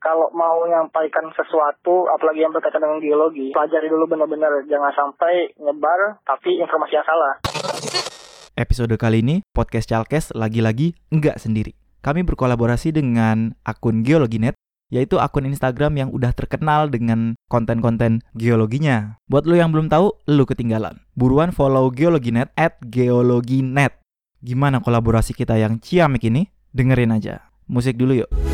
kalau mau menyampaikan sesuatu, apalagi yang berkaitan dengan geologi, pelajari dulu benar-benar. Jangan sampai nyebar, tapi informasi yang salah. Episode kali ini, Podcast Chalkes lagi-lagi enggak sendiri. Kami berkolaborasi dengan akun Geologinet, yaitu akun Instagram yang udah terkenal dengan konten-konten geologinya. Buat lo yang belum tahu, lo ketinggalan. Buruan follow Geologinet at geologinet. Gimana kolaborasi kita yang ciamik ini? Dengerin aja. Musik dulu yuk.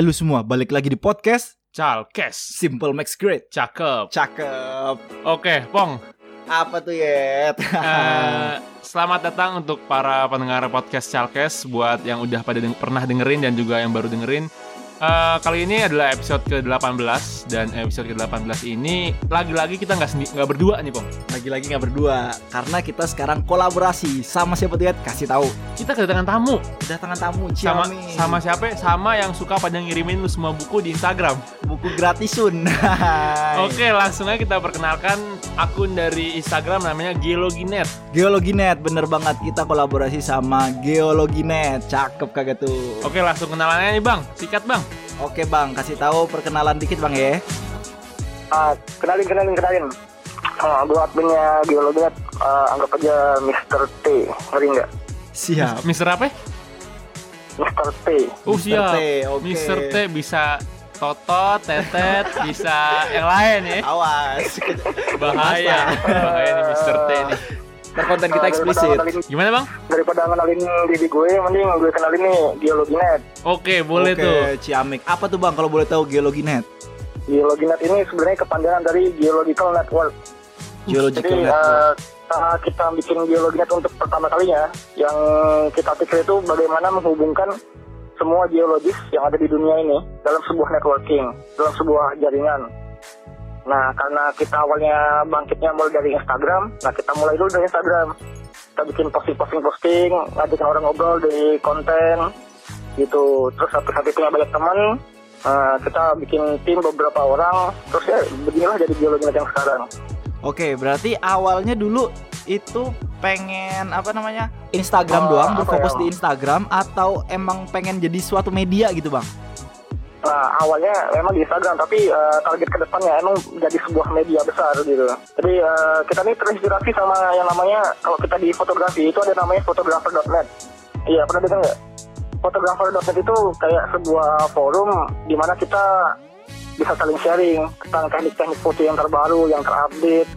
Halo semua, balik lagi di podcast Chalkes. Simple Max Great. Cakep. Cakep. Oke, Pong. Apa tuh Yet? Eh, selamat datang untuk para pendengar podcast Chalkes buat yang udah pada deng- pernah dengerin dan juga yang baru dengerin. Eh, kali ini adalah episode ke-18 dan episode ke-18 ini lagi-lagi kita nggak sendi- nggak berdua nih, Pong. Lagi-lagi nggak berdua, karena kita sekarang kolaborasi sama siapa tuh? Kasih tahu. Kita kedatangan tamu Kedatangan tamu sama Ciamik. sama siapa? Sama yang suka pada ngirimin lu semua buku di Instagram. buku gratisun. Oke, langsung aja kita perkenalkan akun dari Instagram namanya Geologinet. Geologinet, bener banget kita kolaborasi sama Geologinet. Cakep kagak tuh. Oke, langsung kenalannya nih, Bang. Sikat, Bang. Oke bang, kasih tahu perkenalan dikit bang ya. Ah, kenalin, kenalin, kenalin. Ah, gue adminnya Geologinet, Ah, anggap aja Mr. T. Ngeri nggak? Siap. Mister apa? Mr. T. Oh Mr. siap. T, oke. Mister T bisa totot, tetet, bisa yang lain ya. Awas. Bahaya. Bahaya nih Mister T nih. Konten kita Ah, eksplisit. Gimana bang? daripada ngenalin diri gue, mending gue kenalin nih Geologinet. Oke boleh Oke, tuh. Ciamik. Apa tuh bang kalau boleh tahu Geologinet? Geologinet ini sebenarnya kepanjangan dari Geological Network. Geological Jadi Network. saat kita bikin Geologinet untuk pertama kalinya, yang kita pikir itu bagaimana menghubungkan semua geologis yang ada di dunia ini dalam sebuah networking, dalam sebuah jaringan. Nah, karena kita awalnya bangkitnya mulai dari Instagram, nah kita mulai dulu dari Instagram. Kita bikin posting-posting-posting, ngajakin orang ngobrol di konten, gitu. Terus satu-satu punya banyak teman, eh, kita bikin tim beberapa orang, terus ya beginilah jadi Geologinet yang sekarang. Oke, berarti awalnya dulu itu pengen apa namanya Instagram Oh, doang berfokus ya? di Instagram atau emang pengen jadi suatu media gitu bang? Nah, awalnya memang di Instagram, tapi eh, target ke depannya emang jadi sebuah media besar gitu. Jadi eh, kita ini terinspirasi sama yang namanya, kalau kita di fotografi itu ada namanya photographer.net. Iya, pernah dengar nggak? Photographer.net itu kayak sebuah forum di mana kita bisa saling sharing tentang teknik-teknik foto yang terbaru, yang terupdate,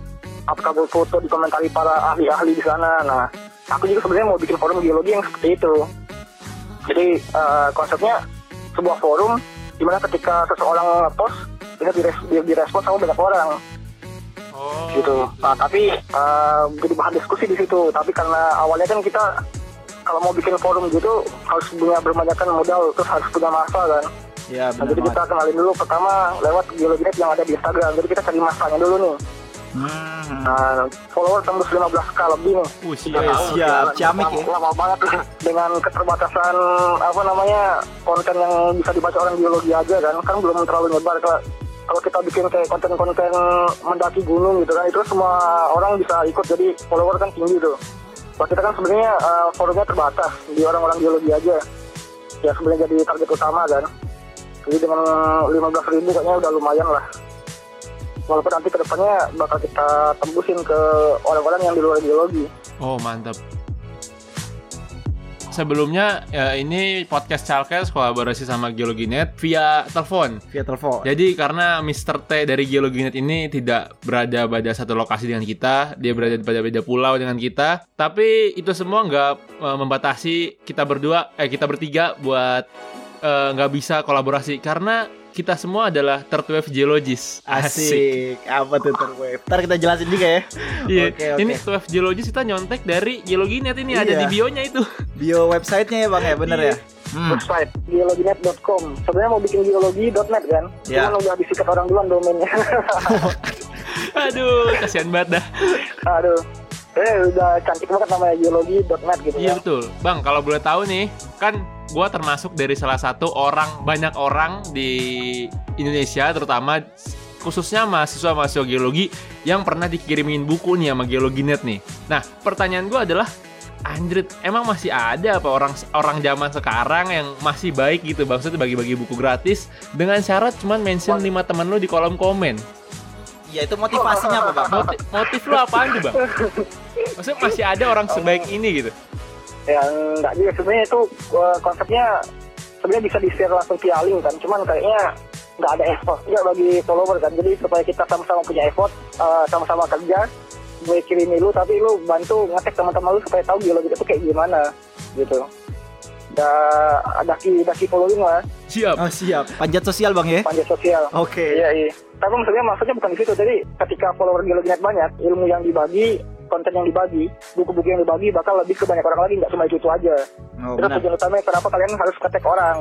upload foto dikomentari para ahli-ahli di sana. Nah, aku juga sebenarnya mau bikin forum geologi yang seperti itu. Jadi eh, konsepnya sebuah forum di mana ketika seseorang post bisa dires di- direspon sama banyak orang Oh. gitu. Nah tapi eh, jadi bahan diskusi di situ. Tapi karena awalnya kan kita kalau mau bikin forum gitu harus punya berbanyakan modal terus harus punya masa kan. Ya Nah, jadi kita kenalin dulu pertama lewat geologinet yang ada di Instagram. Jadi kita cari masanya dulu nih. Hmm. Nah, follower tembus 15k lebih nih. Uh, siap. Tahu, siap. Ciamik ya. lama banget dengan keterbatasan apa namanya konten yang bisa dibaca orang biologi aja kan kan belum terlalu nyebar kalau kalau kita bikin kayak konten-konten mendaki gunung gitu kan itu semua orang bisa ikut jadi follower kan tinggi tuh. Kalau kita kan sebenarnya eh, forumnya terbatas di orang-orang biologi aja. Ya sebenarnya jadi target utama kan. Jadi dengan 15 ribu kayaknya udah lumayan lah. Walaupun nanti ke depannya bakal kita tembusin ke orang-orang yang di luar geologi. Oh mantap. Sebelumnya ya, ini podcast Chalkes kolaborasi sama Geologinet via telepon. via telepon. Jadi karena Mr. T dari Geologinet ini tidak berada pada satu lokasi dengan kita, dia berada pada beda pulau dengan kita. Tapi itu semua nggak eh, membatasi kita berdua, eh kita bertiga buat eh, nggak bisa kolaborasi karena kita semua adalah third wave geologist. Asik. Apa tuh terwave? Ntar kita jelasin juga ya. Iya, Oke, oke. ini third wave geologist kita nyontek dari Geologinet ini ada Iya. di bionya itu. Bio websitenya ya bang ya, bener ya? Hmm. website geologinet.com sebenarnya mau bikin geologi.net kan cuman udah disikat orang duluan domainnya Aduh, kasihan banget dah. aduh Eh udah cantik banget namanya geologi.net gitu Iya ya. betul, bang. Kalau boleh tahu nih, kan gua termasuk dari salah satu orang banyak orang di Indonesia, terutama khususnya mahasiswa-mahasiswa geologi yang pernah dikirimin buku nih sama Geologinet nih. Nah, pertanyaan gua adalah, Andrit, emang masih ada apa orang orang zaman sekarang yang masih baik gitu maksudnya bagi-bagi buku gratis dengan syarat cuman mention 5 temen lu di kolom komen. Iya itu motivasinya apa bang? Motif, motif lu apaan tuh, Bang? Maksudnya masih ada orang sebaik ini gitu. Ya enggak juga sebenarnya itu eh, konsepnya sebenarnya bisa di share langsung via link kan. Cuman kayaknya nggak ada effort juga bagi follower kan. Jadi supaya kita sama-sama punya effort, eh, sama-sama kerja, gue kirimin lu tapi lu bantu ngetek teman-teman lu supaya tahu geologi itu kayak gimana gitu. Da, daki daki following lah, Siap. Oh siap. Panjat sosial bang ya? panjat sosial. Oke. Iya iya. Tapi maksudnya maksudnya bukan di situ. Jadi ketika follower Geologinet banyak, ilmu yang dibagi, konten yang dibagi, buku-buku yang dibagi bakal lebih ke banyak orang lagi, nggak cuma itu, itu aja. Oh Itu benar. tujuan utamanya kenapa kalian harus ketek orang.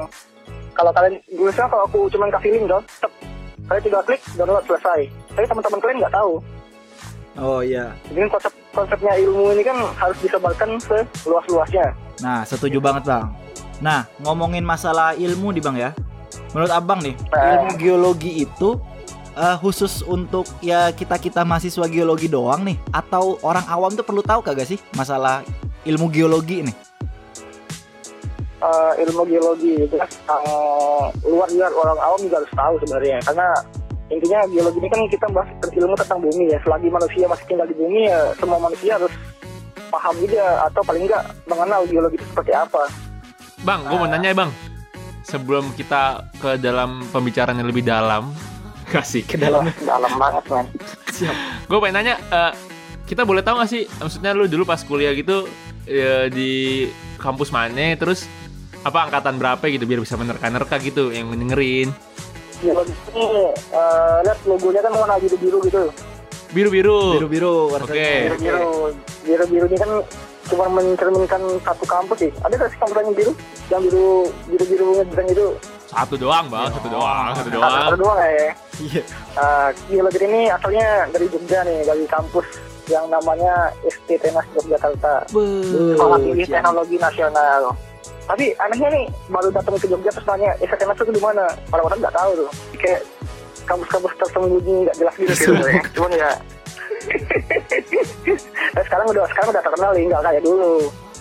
Kalau kalian, gue misalnya kalau aku cuma kasih link dong, tep, kalian tinggal klik, download selesai. Tapi teman-teman kalian nggak tahu. Oh iya. Jadi konsep konsepnya ilmu ini kan harus disebarkan seluas-luasnya. Nah setuju banget bang. Nah ngomongin masalah ilmu nih bang ya. Menurut abang nih Eh. ilmu geologi itu eh, khusus untuk ya kita kita mahasiswa geologi doang nih atau orang awam tuh perlu tahu kagak sih masalah ilmu geologi nih? Eh, ilmu geologi jelas yang luar juga orang awam juga harus tahu sebenarnya karena intinya geologi ini kan kita bahas ilmu tentang bumi ya selagi manusia masih tinggal di bumi ya semua manusia harus paham juga atau paling enggak mengenal geologi itu seperti apa Bang, gue mau nanya ya, bang. Sebelum kita ke dalam pembicaraan yang lebih dalam, kasih. Ke dalam. dalam banget man Siap. Gue pengen nanya, eh, kita boleh tahu gak sih, maksudnya lu dulu pas kuliah gitu eh, di kampus mana, terus apa angkatan berapa gitu, biar bisa menerka-nerka gitu yang dengerin. Geologi ini eh, lihat logonya kan warna biru biru gitu Biru-biru. Biru biru Oke. biru biru biru biru ini kan cuma mencerminkan satu kampus sih ada nggak sih kampus yang biru yang biru biru biru ngejreng itu Satu doang, bang. Satu doang, satu Satu doang. doang ya Iya. Uh, geologi ini asalnya dari Jogja nih, dari kampus yang namanya ST Tenas Yogyakarta. Sekolah Tinggi Teknologi Nasional. Tapi anehnya nih, baru datang ke Jogja terus tanya, ST Tenas itu di mana? Orang-orang nggak tahu tuh. Kayak kampus-kampus tersembunyi nggak jelas gitu gitu ya. Cuman ya, eh, sekarang udah sekarang udah terkenal nih, nggak kayak dulu.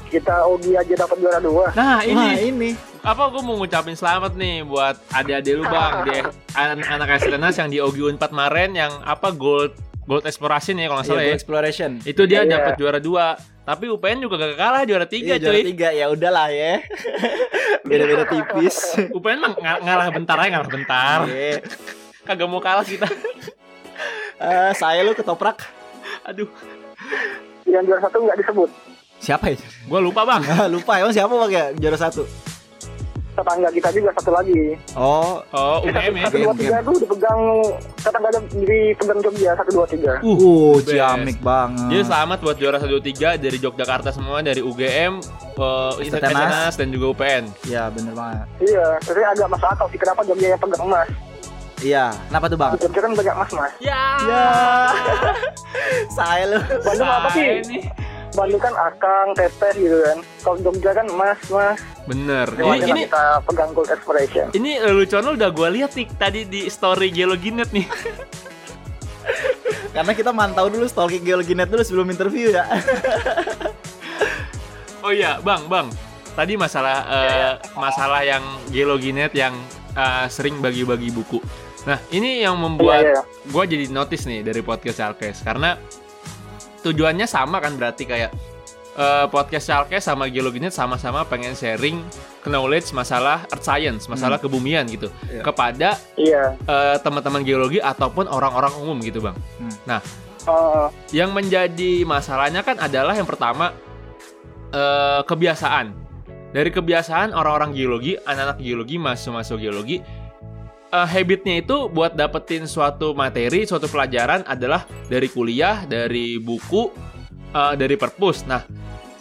Kita Ogi aja dapat juara dua. Nah, ini Nah ini. apa gue mau ngucapin selamat nih buat adik-adik lu bang di an- anak STNAS yang di OGU 4 kemarin yang apa gold gold exploration ya kalau nggak salah Iya, ya exploration. itu dia Iya. dapat juara dua tapi UPN juga gak kalah juara tiga Iya, juara cuy tiga ya udahlah ya. Beda-beda tipis. UPN mah ng- ngalah bentar aja ngalah bentar Iya. kagak mau kalah kita Eh, saya lu ketoprak. aduh Yang juara satu nggak disebut. Siapa ya? gue lupa bang Lupa emang siapa bang ya juara satu? Tetangga kita juga satu lagi. Oh, oh Eh, UGM ya satu dua tiga tuh dipegang tetangga di pegang Jogja satu dua tiga. uh, ciamik banget. jadi selamat buat juara 1 3 dari Yogyakarta semua dari UGM uh. STNAS dan juga UPN Iya, bener banget. Iya, tapi agak masuk akal sih kenapa Jogja yang pegang emas. Iya, kenapa tuh bang? Jogja kan banyak emas mas. ya Ya, saya lu. Bandung apa sih? Bandung kan akang, teteh gitu kan. Kalau Jogja kan emas, mas. bener Ini, ini, ini kita pegang gold exploration. Ini lelucon lu udah gue lihat nih tadi di story Geologinet nih. Karena kita mantau dulu stalking geologinet dulu sebelum interview ya. Oh iya, Bang, Bang. Tadi masalah eh, masalah yang Geologinet yang eh, sering bagi-bagi buku. Nah, ini yang Iya, membuat iya. gue jadi notice nih dari podcast Chalkes karena tujuannya sama kan berarti kayak eh, podcast Chalkes sama Geologinet sama-sama pengen sharing knowledge masalah earth science, masalah kebumian gitu Iya. kepada Iya. eh, teman-teman geologi ataupun orang-orang umum gitu, Bang. Eh, Yang menjadi masalahnya kan adalah yang pertama eh, kebiasaan. Dari kebiasaan orang-orang geologi, anak-anak geologi, mahasiswa-mahasiswa geologi, eh, habitnya itu buat dapetin suatu materi, suatu pelajaran adalah dari kuliah, dari buku, eh, dari perpus. Nah,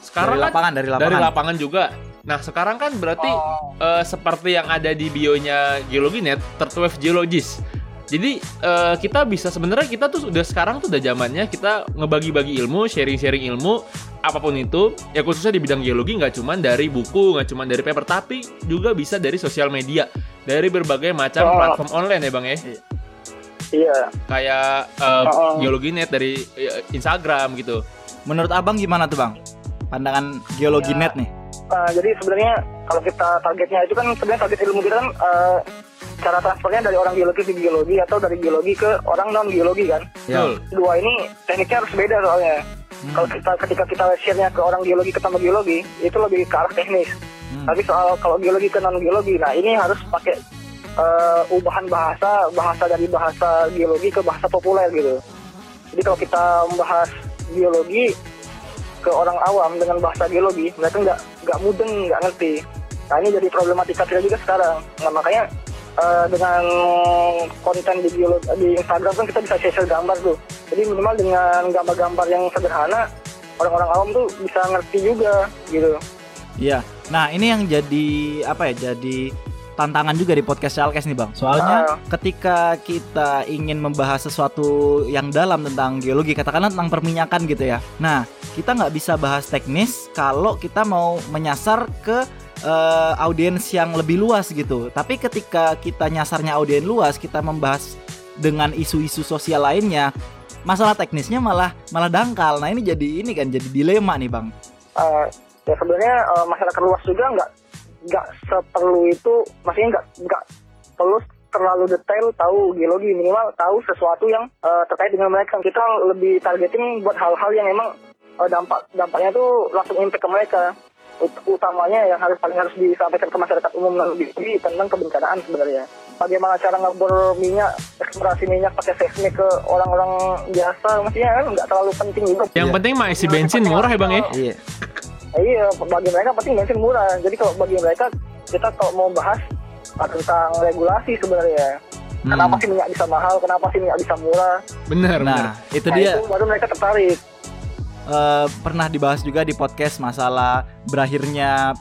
sekarang dari kan lapangan, dari lapangan. dari lapangan juga. Nah, sekarang kan berarti oh, eh, seperti yang ada di bionya Geologinet, third wave geologist. Jadi eh, kita bisa sebenarnya kita tuh udah sekarang tuh udah zamannya kita ngebagi-bagi ilmu, sharing-sharing ilmu apa pun itu. Ya khususnya di bidang geologi nggak cuma dari buku, nggak cuma dari paper, tapi juga bisa dari sosial media, dari berbagai macam Oh. platform online ya bang ya. Iya. Kayak eh, Oh. geologi net dari eh, Instagram gitu. Menurut abang gimana tuh bang? Pandangan geologi Ya. net nih. Eh, jadi sebenarnya kalau kita targetnya itu kan sebenarnya target ilmu kita kan eh, cara transfernya dari orang geologi ke geologi atau dari geologi ke orang non geologi kan. Betul. Dua ini tekniknya harus beda soalnya. Hmm. Kalau kita ketika kita share-nya ke orang geologi ke tambah geologi itu lebih ke arah teknis. Hmm. Tapi soal kalau geologi ke non geologi, nah ini harus pakai eh, ubahan bahasa, bahasa dari bahasa geologi ke bahasa populer gitu. Jadi kalau kita membahas geologi ke orang awam dengan bahasa geologi, mereka nggak nggak mudeng, nggak ngerti. Nah ini jadi problematika kita juga sekarang. Nah makanya eh, dengan konten di di Instagram kan kita bisa share gambar tuh. Jadi minimal dengan gambar-gambar yang sederhana, orang-orang awam tuh bisa ngerti juga gitu. Iya. Nah, ini yang jadi apa ya? Jadi tantangan juga di podcast Chalkes nih, Bang. Soalnya Ah. ketika kita ingin membahas sesuatu yang dalam tentang geologi, katakanlah tentang perminyakan gitu ya. Nah, kita nggak bisa bahas teknis kalau kita mau menyasar ke eh, audiens yang lebih luas gitu. Tapi ketika kita nyasarnya audiens luas, kita membahas dengan isu-isu sosial lainnya, masalah teknisnya malah malah dangkal. Nah, ini jadi ini kan jadi dilema nih, Bang. Eh, ya sebenarnya eh, masyarakat luas juga nggak nggak seperlu itu, maksudnya nggak nggak perlu terlalu detail tahu geologi minimal tahu sesuatu yang eh, terkait dengan mereka. Kita lebih targeting buat hal-hal yang emang eh, dampak dampaknya tuh langsung impact ke mereka. Ut- utamanya yang harus paling harus disampaikan ke masyarakat umum lebih tentang kebencanaan sebenarnya. Bagaimana cara ngebor minyak, eksplorasi minyak pakai seismik ke orang-orang biasa, maksudnya kan nggak terlalu penting juga. Yang Iya. penting mah isi bensin murah ya bang ya. Iya. Iya, bagi mereka penting bensin murah. Jadi kalau bagi mereka kita kalau mau bahas ah, tentang regulasi sebenarnya. Hmm. Kenapa sih minyak bisa mahal? Kenapa sih minyak bisa murah? Bener, bener. Nah, itu Nah, dia itu baru mereka tertarik. Eh, pernah dibahas juga di podcast masalah berakhirnya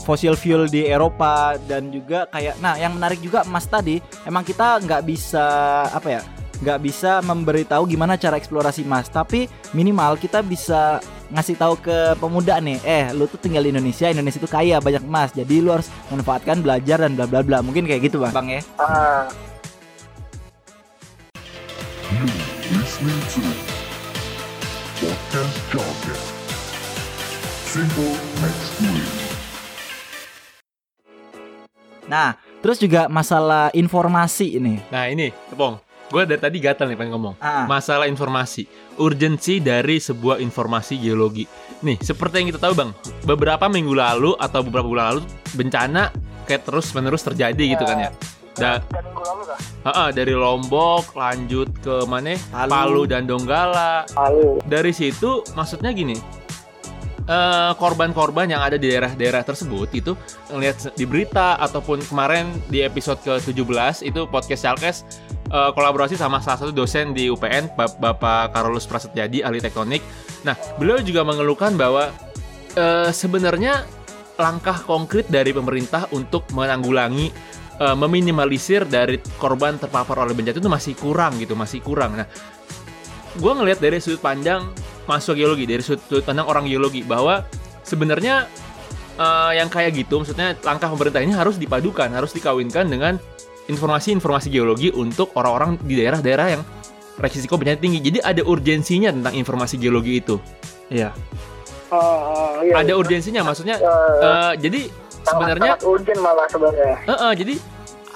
fossil fuel di Eropa dan juga kayak nah yang menarik juga Mas tadi emang kita nggak bisa apa ya nggak bisa memberitahu gimana cara eksplorasi Mas tapi minimal kita bisa ngasih tahu ke pemuda nih eh lu tuh tinggal di Indonesia Indonesia itu kaya banyak emas jadi lu harus manfaatkan belajar dan bla bla bla mungkin kayak gitu bang. Bang ya. To Podcast Jargon. Simple explain. nah terus juga masalah informasi ini Nah ini, Tepong. Gue dari tadi gatal nih pengen ngomong. ah Masalah informasi, urgensi dari sebuah informasi geologi. Nih, seperti yang kita tahu bang, beberapa minggu lalu atau beberapa bulan lalu bencana kayak terus menerus terjadi gitu kan ya. Da- dan minggu lalu kah? Ha-ha, dari Lombok lanjut ke mana? Palu. Palu dan Donggala. Lalu. Dari situ maksudnya gini, eh, korban-korban yang ada di daerah-daerah tersebut itu ngelihat di berita ataupun kemarin di episode ke-17 itu podcast Chalkes eh, kolaborasi sama salah satu dosen di UPN Bap- Bapak Karolus Prasetyadi ahli tektonik. Nah, beliau juga mengeluhkan bahwa eh, sebenarnya langkah konkret dari pemerintah untuk menanggulangi eh, meminimalisir dari korban terpapar oleh bencana itu masih kurang gitu, masih kurang. Nah, gue ngelihat dari sudut pandang mahasiswa geologi, dari sudut, sudut pandang orang geologi bahwa sebenarnya eh, yang kayak gitu, maksudnya langkah pemerintah ini harus dipadukan, harus dikawinkan dengan informasi-informasi geologi untuk orang-orang di daerah-daerah yang resiko bencana tinggi. Jadi ada urgensinya tentang informasi geologi itu. iya Ah, ah, iya, Ada iya. urgensinya, maksudnya Eh, eh, jadi sangat- sebenarnya sangat urgent malah sebenarnya. Eh, eh, jadi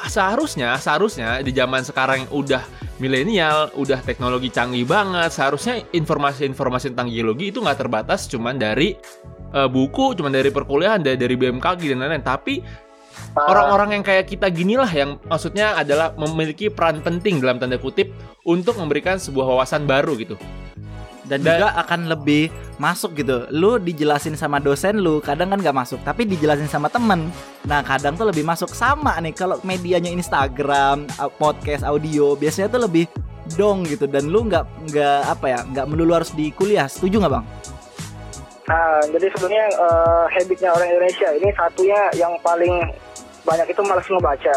seharusnya seharusnya di zaman sekarang yang udah milenial, udah teknologi canggih banget, seharusnya informasi-informasi tentang geologi itu nggak terbatas cuman dari eh, buku, cuman dari perkuliahan, dari, dari BMKG dan lain-lain, tapi Ah, orang-orang yang kayak kita ginilah yang maksudnya adalah memiliki peran penting dalam tanda kutip untuk memberikan sebuah wawasan baru gitu. Dan Dan- juga akan lebih masuk gitu. Lu dijelasin sama dosen lu, kadang kan nggak masuk, tapi dijelasin sama temen. Nah, kadang tuh lebih masuk sama nih kalau medianya Instagram, uh, podcast, audio, biasanya tuh lebih dong gitu dan lu nggak nggak apa ya nggak melulu harus di kuliah setuju nggak bang? Nah, jadi sebenarnya eh, habitnya orang Indonesia ini satunya yang paling banyak itu malas ngebaca.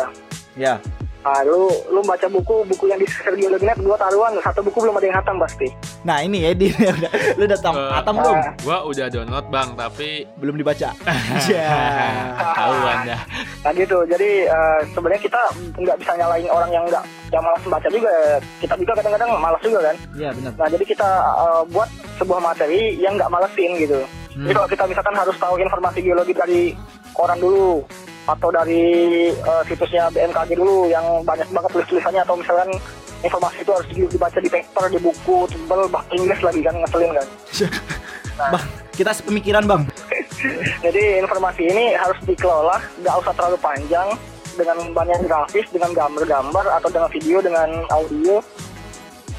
Ya. Nah, lu lu baca buku buku yang di Sergiologinet gua taruhan satu buku belum ada yang hatam pasti. Nah ini ya Din, udah, lu udah tam, Eh, atam belum? Ah. Gua udah download bang, tapi Belum dibaca. Ya. tahu anda. Nah gitu. Jadi eh, sebenarnya kita nggak bisa nyalain orang yang nggak yang malas membaca juga. Kita juga kadang-kadang malas juga kan. Iya benar. Nah jadi kita eh, buat sebuah materi yang nggak malesin gitu. Jadi kalau kita misalkan harus tahu informasi geologi dari koran dulu atau dari eh, situsnya BMKG dulu yang banyak banget tulis-tulisannya atau misalkan informasi itu harus di- dibaca di paper, di buku, tebel, bahasa Inggris lagi kan ngeselin kan. Bang, kita sepemikiran bang. Jadi informasi ini harus dikelola, nggak usah terlalu panjang dengan banyak grafis, dengan gambar-gambar atau dengan video, dengan audio.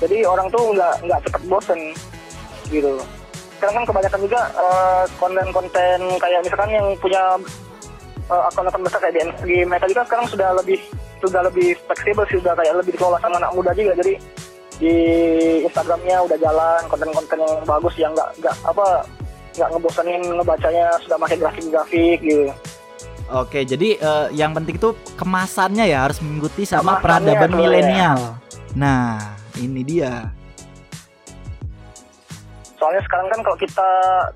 Jadi orang tuh nggak nggak cepet bosen gitu. Sekarang kan kebanyakan juga eh, konten-konten kayak misalkan yang punya eh, akun-akun besar kayak di NSG Meta juga sekarang sudah lebih sudah lebih fleksibel sih, sudah kayak lebih dikelola sama anak muda juga. Jadi di Instagramnya udah jalan konten-konten yang bagus yang nggak nggak apa nggak ngebosanin ngebacanya sudah pakai grafik-grafik gitu. Oke, jadi eh, yang penting tuh kemasannya ya harus mengikuti sama Kemasannya peradaban tuh, milenial. Nah, ini dia. Soalnya sekarang kan kalau kita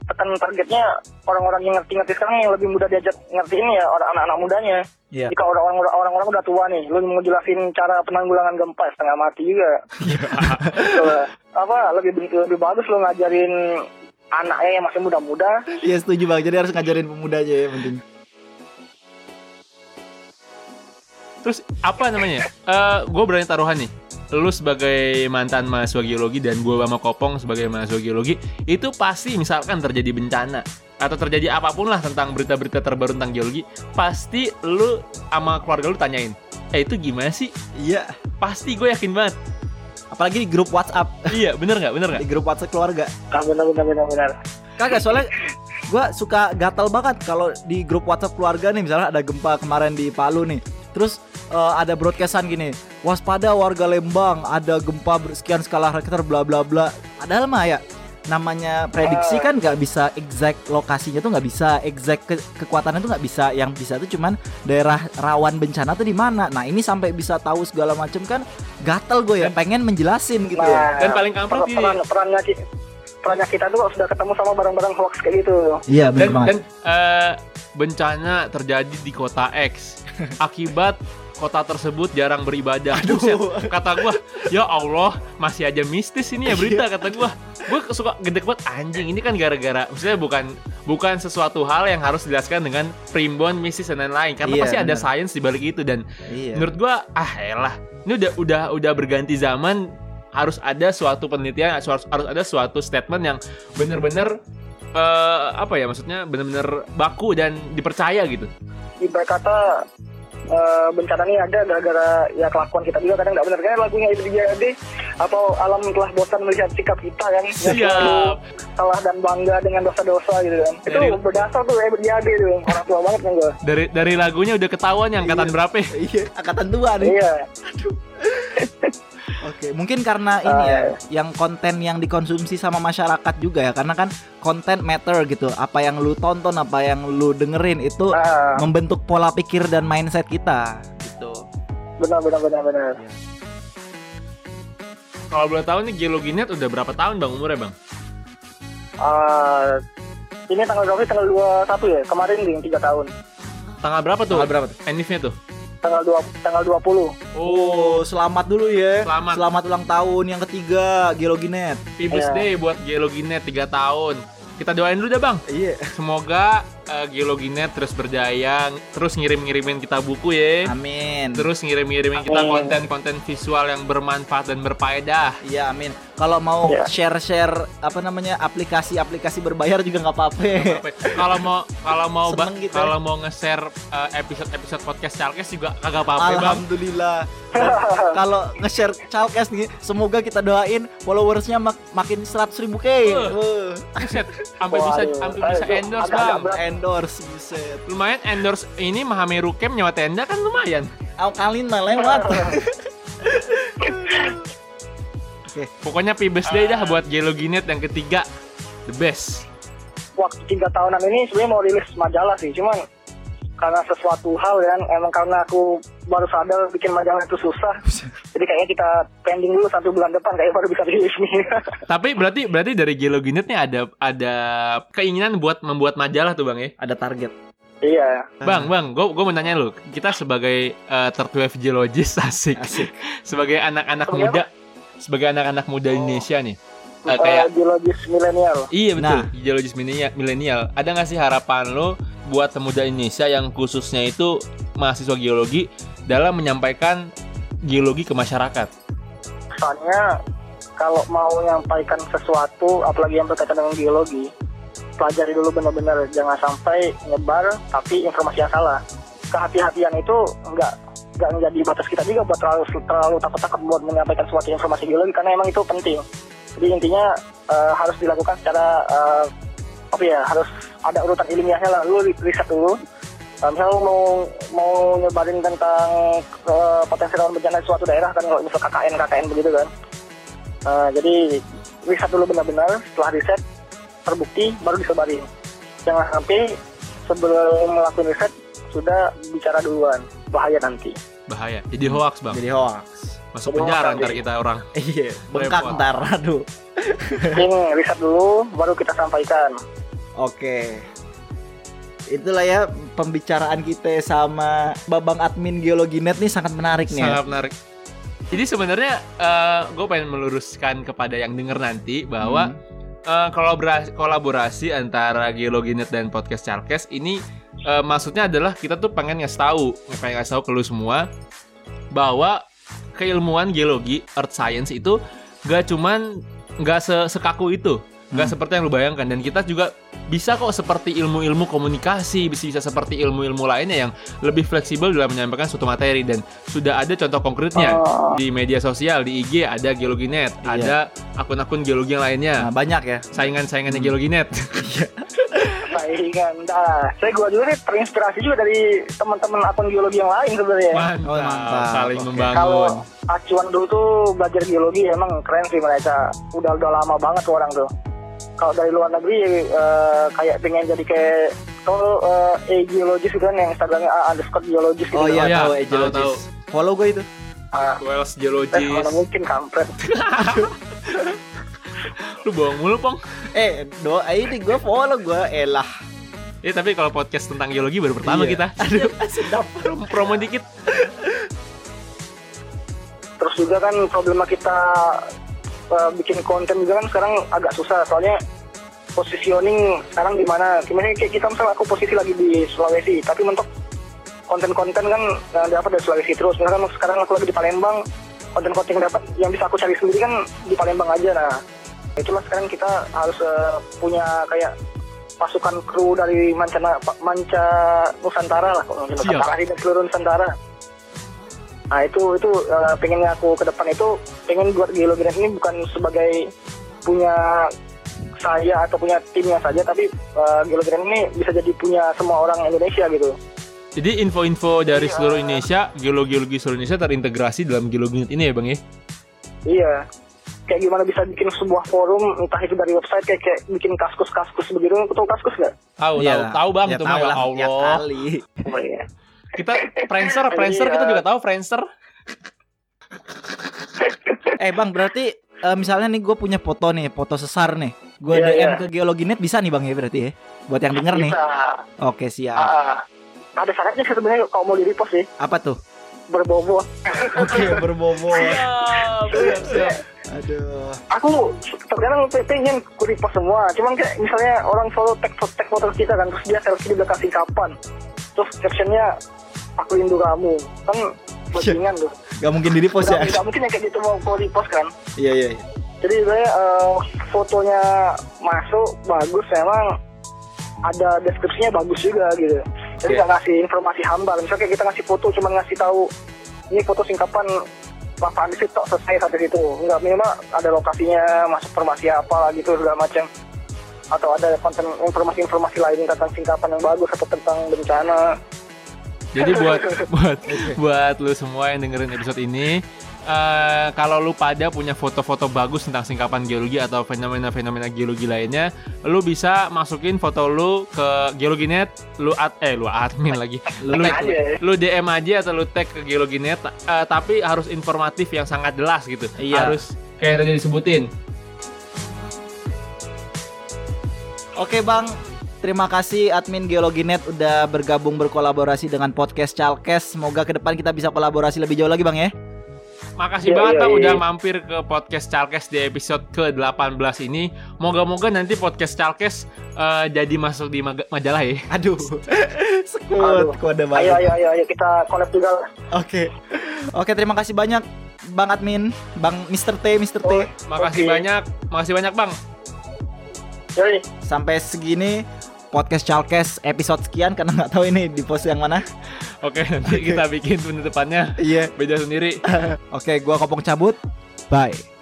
tekan targetnya orang-orang yang ngerti-ngerti sekarang yang lebih mudah diajak ngertiin ya orang anak-anak mudanya. Iya. Jika orang-orang orang-orang udah tua nih, lu mau jelasin cara penanggulangan gempa setengah mati juga. Coba, apa lebih lebih bagus lu ngajarin anaknya yang masih muda-muda Iya setuju bang. Jadi harus ngajarin pemuda aja ya penting. Terus apa namanya? Eh, gue berani taruhan nih. Lu sebagai mantan mahasiswa geologi dan gue sama Kopong sebagai mahasiswa geologi itu pasti misalkan terjadi bencana atau terjadi apa pun lah tentang berita-berita terbaru tentang geologi, pasti lu sama keluarga lu tanyain, eh itu gimana sih? Iya. Pasti gue yakin banget. Apalagi di grup WhatsApp, iya, bener nggak? Bener nggak? di grup WhatsApp keluarga. ah benar benar benar benar Kagak soalnya gua suka gatal banget kalau di grup WhatsApp keluarga nih misalnya ada gempa kemarin di Palu nih. Terus eh, ada broadcastan gini, waspada warga Lembang, ada gempa sekian skala Richter bla bla bla. Padahal mah ya namanya prediksi kan nggak bisa exact lokasinya tuh nggak bisa exact ke- kekuatannya tuh nggak bisa. Yang bisa tuh cuman daerah rawan bencana tuh di mana. Nah ini sampai bisa tahu segala macam kan gatel gue ya pengen menjelasin gitu ya. Dan paling kampret per- peran, perannya perannya kita tuh sudah ketemu sama barang-barang hoax kayak gitu. Iya dan, dan eh, bencana terjadi di kota X. Akibat kota tersebut jarang beribadah. Buset, kata gua, ya Allah, masih aja mistis ini ya berita kata gua. Gua suka gede banget anjing ini kan gara-gara maksudnya bukan bukan sesuatu hal yang harus dijelaskan dengan primbon, mistis dan lain-lain. Karena Iya, pasti ada sains di balik itu dan iya. menurut gua ah elah ini udah udah udah berganti zaman harus ada suatu penelitian harus harus ada suatu statement yang bener-bener eh, apa ya maksudnya bener-bener baku dan dipercaya gitu. Ibarat kata eh, bencana ini ada gara-gara ya kelakuan kita juga kadang nggak benar. Kan lagunya itu jadi atau alam telah bosan melihat sikap kita kan? Yang Siap. salah dan bangga dengan dosa-dosa gitu kan? Itu Dari- berdasar tuh eh berjadi tuh orang tua banget kan gue dari dari lagunya udah ketahuan yang angkatan berapa ya? iya angkatan tua nih. Iya Oke, mungkin karena ini ya, yang konten yang dikonsumsi sama masyarakat juga ya, karena kan konten matter gitu. Apa yang lu tonton, apa yang lu dengerin itu nah membentuk pola pikir dan mindset kita, gitu. benar benar benar benar. Kalau boleh tahu nih geologinet udah berapa tahun bang umurnya bang? Eh, ini tanggal berapa? Tanggal 21 ya? Kemarin ding tiga tahun. Tanggal berapa tuh? Tanggal berapa tuh? enifnya tuh tanggal dua tanggal 20 Oh, selamat dulu ya. Selamat. ulang tahun yang ketiga Geologinet. Pibes Iya. Day buat geologinet 3 tahun kita doain dulu dah bang Iya. semoga eh, geologinet terus berjaya terus ngirim-ngirimin kita buku ya Amin. terus ngirim-ngirimin kita konten-konten visual yang bermanfaat dan berfaedah Iya, amin. Kalau mau Iya. share-share apa namanya aplikasi-aplikasi berbayar juga nggak apa-apa. kalau mau kalau mau gitu ya. kalau mau nge-share eh, episode-episode podcast Chalkes juga kagak apa-apa bang Alhamdulillah. Kalau nge-share Chalkes nih, semoga kita doain followersnya mak- makin 100 ribu k. Uh. Buset, sampai bisa sampai bisa endorse bang. Endorse buset. lumayan endorse ini Mahameru Camp nyawa tenda kan lumayan. Alkalin mah lewat. pokoknya Pibes Day dah buat geologinet yang ketiga. The best. Waktu tiga tahunan ini sebenarnya mau rilis majalah sih cuman karena sesuatu hal kan emang karena aku baru sadar bikin majalah itu susah jadi kayaknya kita pending dulu satu bulan depan kayak baru bisa rilis nih Tapi berarti berarti dari Geologinet nih ada ada keinginan buat membuat majalah tuh bang ya. Ada target. iya Bang, bang, gue gue mau nanya lu, kita sebagai uh, geologist asik, Asik. sebagai anak-anak muda, sebagai anak-anak muda Oh. Indonesia nih, uh, kayak geologis milenial iya betul, Nah. geologis milenial, milenial. Ada nggak sih harapan lu buat pemuda Indonesia yang khususnya itu mahasiswa geologi dalam menyampaikan geologi ke masyarakat? soalnya kalau mau menyampaikan sesuatu apalagi yang berkaitan dengan geologi pelajari dulu benar-benar. Jangan sampai nyebar tapi informasi yang salah. Kehati-hatian itu enggak enggak menjadi batas kita juga buat terlalu terlalu takut-takut buat menyampaikan suatu informasi geologi karena emang itu penting. Jadi intinya eh, harus dilakukan secara eh, apa ya harus ada urutan ilmiahnya lah lu riset dulu Eh, misal lu mau mau nyebarin tentang eh, potensi rawan bencana di suatu daerah kan kalau misal KKN KKN begitu kan Eh, jadi riset dulu benar-benar setelah riset terbukti baru disebarin jangan sampai sebelum melakukan riset sudah bicara duluan bahaya nanti Bahaya. Jadi hoax bang, Jadi hoax. masuk Jadi penjara hoax ntar nanti. kita orang. Iya, bengkak ntar. Aduh. ini riset dulu baru kita sampaikan Oke. Itulah ya pembicaraan kita sama Babang admin Geologinet nih sangat menarik nih. ya. Sangat menarik. Jadi sebenarnya gue pengen meluruskan kepada yang denger nanti bahwa eh, kolaborasi, kolaborasi antara Geologinet dan podcast Charkes ini eh, maksudnya adalah kita tuh pengen ngasih tahu, pengen ngasih tahu ke lu semua bahwa keilmuan geologi, earth science itu gak cuman gak se- sekaku itu, gak Hmm. seperti yang lu bayangkan dan kita juga bisa kok seperti ilmu-ilmu komunikasi, bisa bisa seperti ilmu-ilmu lainnya yang lebih fleksibel dalam menyampaikan suatu materi dan sudah ada contoh konkretnya Oh, di media sosial di IG ada Geologinet, Iya. ada akun-akun geologi yang lainnya. Nah, banyak ya. Saingan-saingannya Hmm. Geologinet. saingan nah saya gua juga nih terinspirasi juga dari teman-teman akun geologi yang lain sebenarnya mantap, Oh, mantap. saling membangun. kalau acuan dulu tuh belajar geologi emang keren sih mereka udah udah lama banget tuh orang tuh kalau dari luar negeri eh, kayak pengen jadi kayak kalau eh, e-geologis gitu kan yang instagramnya A underscore geologis gitu Oh iya, Oh, iya. tahu Tahu, Egeologis. tahu. Follow gue itu. Ah, Wells eh, Geologis. mana mungkin kampret Lu bohong mulu, Pong. Eh, doa ini gue follow gue elah. Eh, tapi kalau podcast tentang geologi baru pertama Iya. kita. Aduh, sedap. Promo dikit. terus juga kan problema kita eh, bikin konten juga kan sekarang agak susah. Soalnya positioning sekarang di mana? Gimana kayak kita misalnya aku posisi lagi di Sulawesi tapi mentok konten-konten kan yang dapat dari Sulawesi terus. Misalkan sekarang aku lagi di Palembang konten-konten yang dapat yang bisa aku cari sendiri kan di Palembang aja. Nah itulah sekarang kita harus eh, punya kayak pasukan kru dari manca manca Nusantara lah. Nusantara ini dan seluruh Nusantara Nah itu itu eh, pengennya aku ke depan itu pengen buat geologi ini bukan sebagai punya saya atau punya timnya saja tapi uh, geologi ini bisa jadi punya semua orang Indonesia gitu. Jadi info-info dari Iya. seluruh Indonesia, geologi-geologi seluruh Indonesia terintegrasi dalam Geologinet ini ya, Bang ya? Iya. Kayak gimana bisa bikin sebuah forum entah itu dari website kayak, kayak bikin kaskus-kaskus begitu. Betul kaskus nggak? Tahu, Iya. tahu, tahu Bang Ya, itu mah tahu ya lah, ya Allah. kali. Oh, iya. Kita Friendster, Friendster kita Iya. juga tahu Friendster. Eh bang, berarti eh, misalnya nih gue punya foto nih, foto sesar nih. Gue Iya, DM iya. ke Geologinet bisa nih bang ya berarti ya. Buat yang denger nih. Bisa. Oke siap. Ah, ada syaratnya sebenarnya kalau mau di repost sih Apa tuh? berbobo. Oke berbobo. Siap, siap, siap. Aduh. Aku terkadang pengen ku repost semua. Cuman kayak misalnya orang follow tag tag foto kita kan terus dia selfie di belakang singkapan. Terus captionnya aku rindu kamu kan bajingan tuh. Gak mungkin di repost ya? Nggak, nggak mungkin yang kayak gitu mau mau repost kan. Iya iya. iya. Jadi saya eh, fotonya masuk bagus memang ada deskripsinya bagus juga gitu. Jadi Oke. nggak ngasih informasi hambar. Misalnya kayak kita ngasih foto cuma ngasih tahu ini foto singkapan lapangan di situ selesai sampai situ. Nggak minimal ada lokasinya, masuk informasi apa gitu segala macam. Atau ada konten informasi-informasi lain tentang singkapan yang bagus atau tentang bencana. Jadi buat buat buat lu semua yang dengerin episode ini, eh, kalau lu pada punya foto-foto bagus tentang singkapan geologi atau fenomena-fenomena geologi lainnya, lu bisa masukin foto lu ke geologi.net, lu ad, eh lu admin lagi. Lu, ya. lu DM aja atau lu tag ke geologi.net eh, tapi harus informatif yang sangat jelas gitu. Iya. Harus kayak tadi disebutin. Oke bang, terima kasih admin Geologinet udah bergabung berkolaborasi dengan podcast Chalkes. Semoga ke depan kita bisa kolaborasi lebih jauh lagi bang ya. Makasih Iya, banget iya, Tang, iya. udah mampir ke podcast Chalkes di episode ke-18 ini. Moga-moga nanti podcast Chalkes eh, jadi masuk di majalah ya. Aduh, sekut Aduh. kode Ayo, banget. ayo, ayo, ayo kita collab juga lah. Oke, oke terima kasih banyak bang admin, bang Mr. T, Mr. T. Oh, Makasih Oke. banyak, makasih banyak Bang. Yoi. Sampai segini podcast Chalkes episode sekian karena nggak tahu ini di post yang mana. Oke, nanti kita bikin penutupannya Iya. beda sendiri. Oke, gua kopong cabut. Bye.